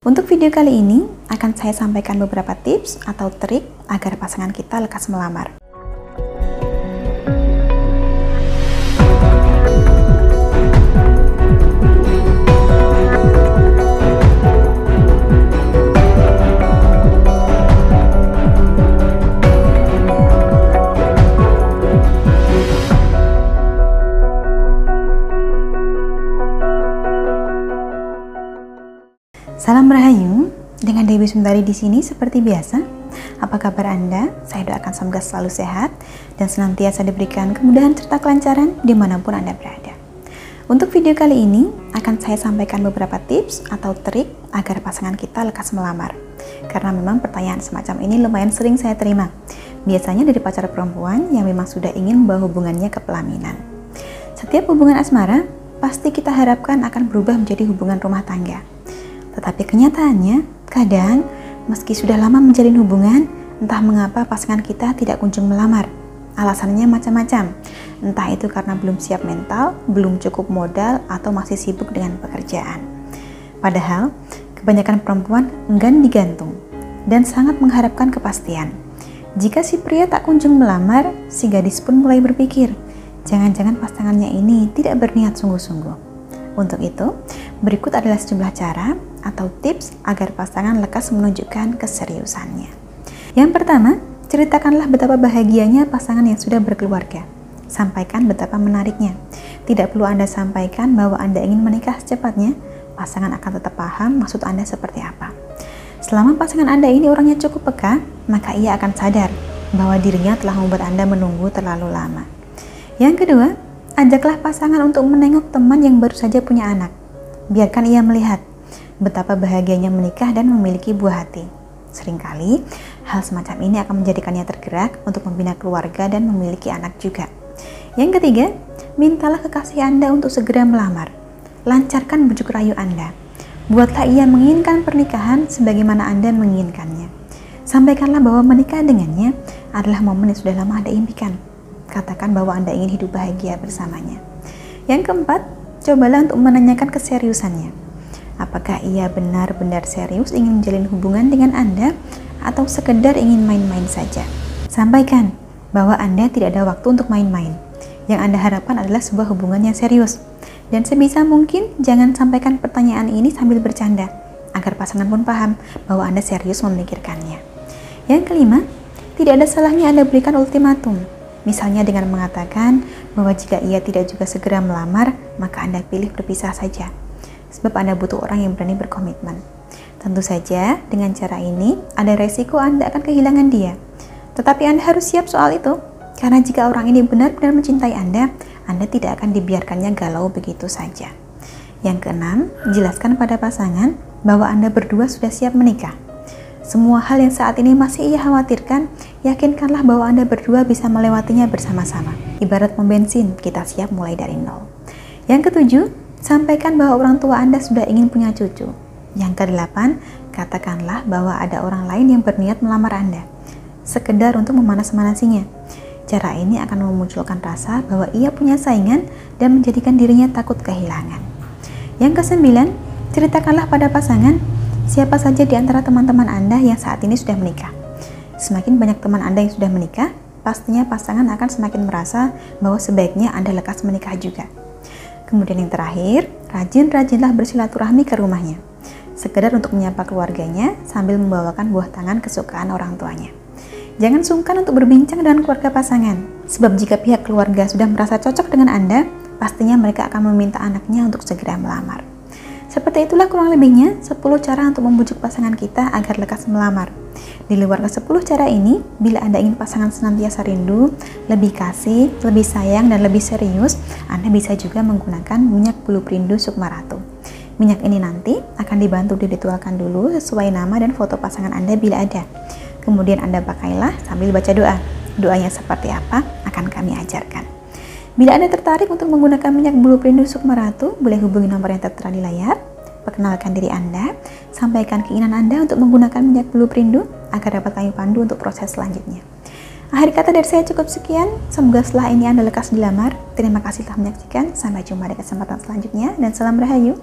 Untuk video kali ini, akan saya sampaikan beberapa tips atau trik agar pasangan kita lekas melamar. Dengan Dewi Sundari di sini seperti biasa. Apa kabar Anda? Saya doakan semoga selalu sehat dan senantiasa diberikan kemudahan serta kelancaran di mana pun Anda berada. Untuk video kali ini, akan saya sampaikan beberapa tips atau trik agar pasangan kita lekas melamar. Karena memang pertanyaan semacam ini lumayan sering saya terima. Biasanya dari pacar perempuan yang memang sudah ingin membawa hubungannya ke pelaminan. Setiap hubungan asmara, pasti kita harapkan akan berubah menjadi hubungan rumah tangga tetapi kenyataannya, kadang meski sudah lama menjalin hubungan, entah mengapa pasangan kita tidak kunjung melamar. Alasannya macam-macam, entah itu karena belum siap mental, belum cukup modal, atau masih sibuk dengan pekerjaan. Padahal, kebanyakan perempuan enggan digantung dan sangat mengharapkan kepastian. Jika si pria tak kunjung melamar, si gadis pun mulai berpikir, jangan-jangan pasangannya ini tidak berniat sungguh-sungguh. Untuk itu, berikut adalah sejumlah cara atau tips agar pasangan lekas menunjukkan keseriusannya. Yang pertama, ceritakanlah betapa bahagianya pasangan yang sudah berkeluarga. Sampaikan betapa menariknya. Tidak perlu Anda sampaikan bahwa Anda ingin menikah secepatnya, pasangan akan tetap paham maksud Anda seperti apa. Selama pasangan Anda ini orangnya cukup peka, maka ia akan sadar bahwa dirinya telah membuat Anda menunggu terlalu lama. Yang kedua, Ajaklah pasangan untuk menengok teman yang baru saja punya anak. Biarkan ia melihat betapa bahagianya menikah dan memiliki buah hati. Seringkali, hal semacam ini akan menjadikannya tergerak untuk membina keluarga dan memiliki anak juga. Yang ketiga, mintalah kekasih Anda untuk segera melamar. Lancarkan bujuk rayu Anda. Buatlah ia menginginkan pernikahan sebagaimana Anda menginginkannya. Sampaikanlah bahwa menikah dengannya adalah momen yang sudah lama Anda impikan katakan bahwa Anda ingin hidup bahagia bersamanya. Yang keempat, cobalah untuk menanyakan keseriusannya. Apakah ia benar-benar serius ingin menjalin hubungan dengan Anda atau sekedar ingin main-main saja? Sampaikan bahwa Anda tidak ada waktu untuk main-main. Yang Anda harapkan adalah sebuah hubungan yang serius. Dan sebisa mungkin jangan sampaikan pertanyaan ini sambil bercanda, agar pasangan pun paham bahwa Anda serius memikirkannya. Yang kelima, tidak ada salahnya Anda berikan ultimatum Misalnya dengan mengatakan bahwa jika ia tidak juga segera melamar, maka Anda pilih berpisah saja. Sebab Anda butuh orang yang berani berkomitmen. Tentu saja, dengan cara ini, ada resiko Anda akan kehilangan dia. Tetapi Anda harus siap soal itu, karena jika orang ini benar-benar mencintai Anda, Anda tidak akan dibiarkannya galau begitu saja. Yang keenam, jelaskan pada pasangan bahwa Anda berdua sudah siap menikah. Semua hal yang saat ini masih ia khawatirkan, yakinkanlah bahwa Anda berdua bisa melewatinya bersama-sama. Ibarat pom bensin, kita siap mulai dari nol. Yang ketujuh, sampaikan bahwa orang tua Anda sudah ingin punya cucu. Yang kedelapan, katakanlah bahwa ada orang lain yang berniat melamar Anda. Sekedar untuk memanas-manasinya. Cara ini akan memunculkan rasa bahwa ia punya saingan dan menjadikan dirinya takut kehilangan. Yang kesembilan, ceritakanlah pada pasangan Siapa saja di antara teman-teman Anda yang saat ini sudah menikah? Semakin banyak teman Anda yang sudah menikah, pastinya pasangan akan semakin merasa bahwa sebaiknya Anda lekas menikah juga. Kemudian yang terakhir, rajin-rajinlah bersilaturahmi ke rumahnya. Sekedar untuk menyapa keluarganya sambil membawakan buah tangan kesukaan orang tuanya. Jangan sungkan untuk berbincang dengan keluarga pasangan, sebab jika pihak keluarga sudah merasa cocok dengan Anda, pastinya mereka akan meminta anaknya untuk segera melamar. Seperti itulah kurang lebihnya 10 cara untuk membujuk pasangan kita agar lekas melamar. Di luar ke 10 cara ini, bila Anda ingin pasangan senantiasa rindu, lebih kasih, lebih sayang, dan lebih serius, Anda bisa juga menggunakan minyak bulu perindu Sukmaratu. Minyak ini nanti akan dibantu diritualkan dulu sesuai nama dan foto pasangan Anda bila ada. Kemudian Anda pakailah sambil baca doa. Doanya seperti apa akan kami ajarkan. Bila Anda tertarik untuk menggunakan minyak bulu perindu Sukmaratu, boleh hubungi nomor yang tertera di layar. Perkenalkan diri Anda, sampaikan keinginan Anda untuk menggunakan minyak bulu perindu agar dapat kami pandu untuk proses selanjutnya. Akhir kata dari saya cukup sekian. Semoga setelah ini Anda lekas dilamar. Terima kasih telah menyaksikan. Sampai jumpa di kesempatan selanjutnya dan salam rahayu.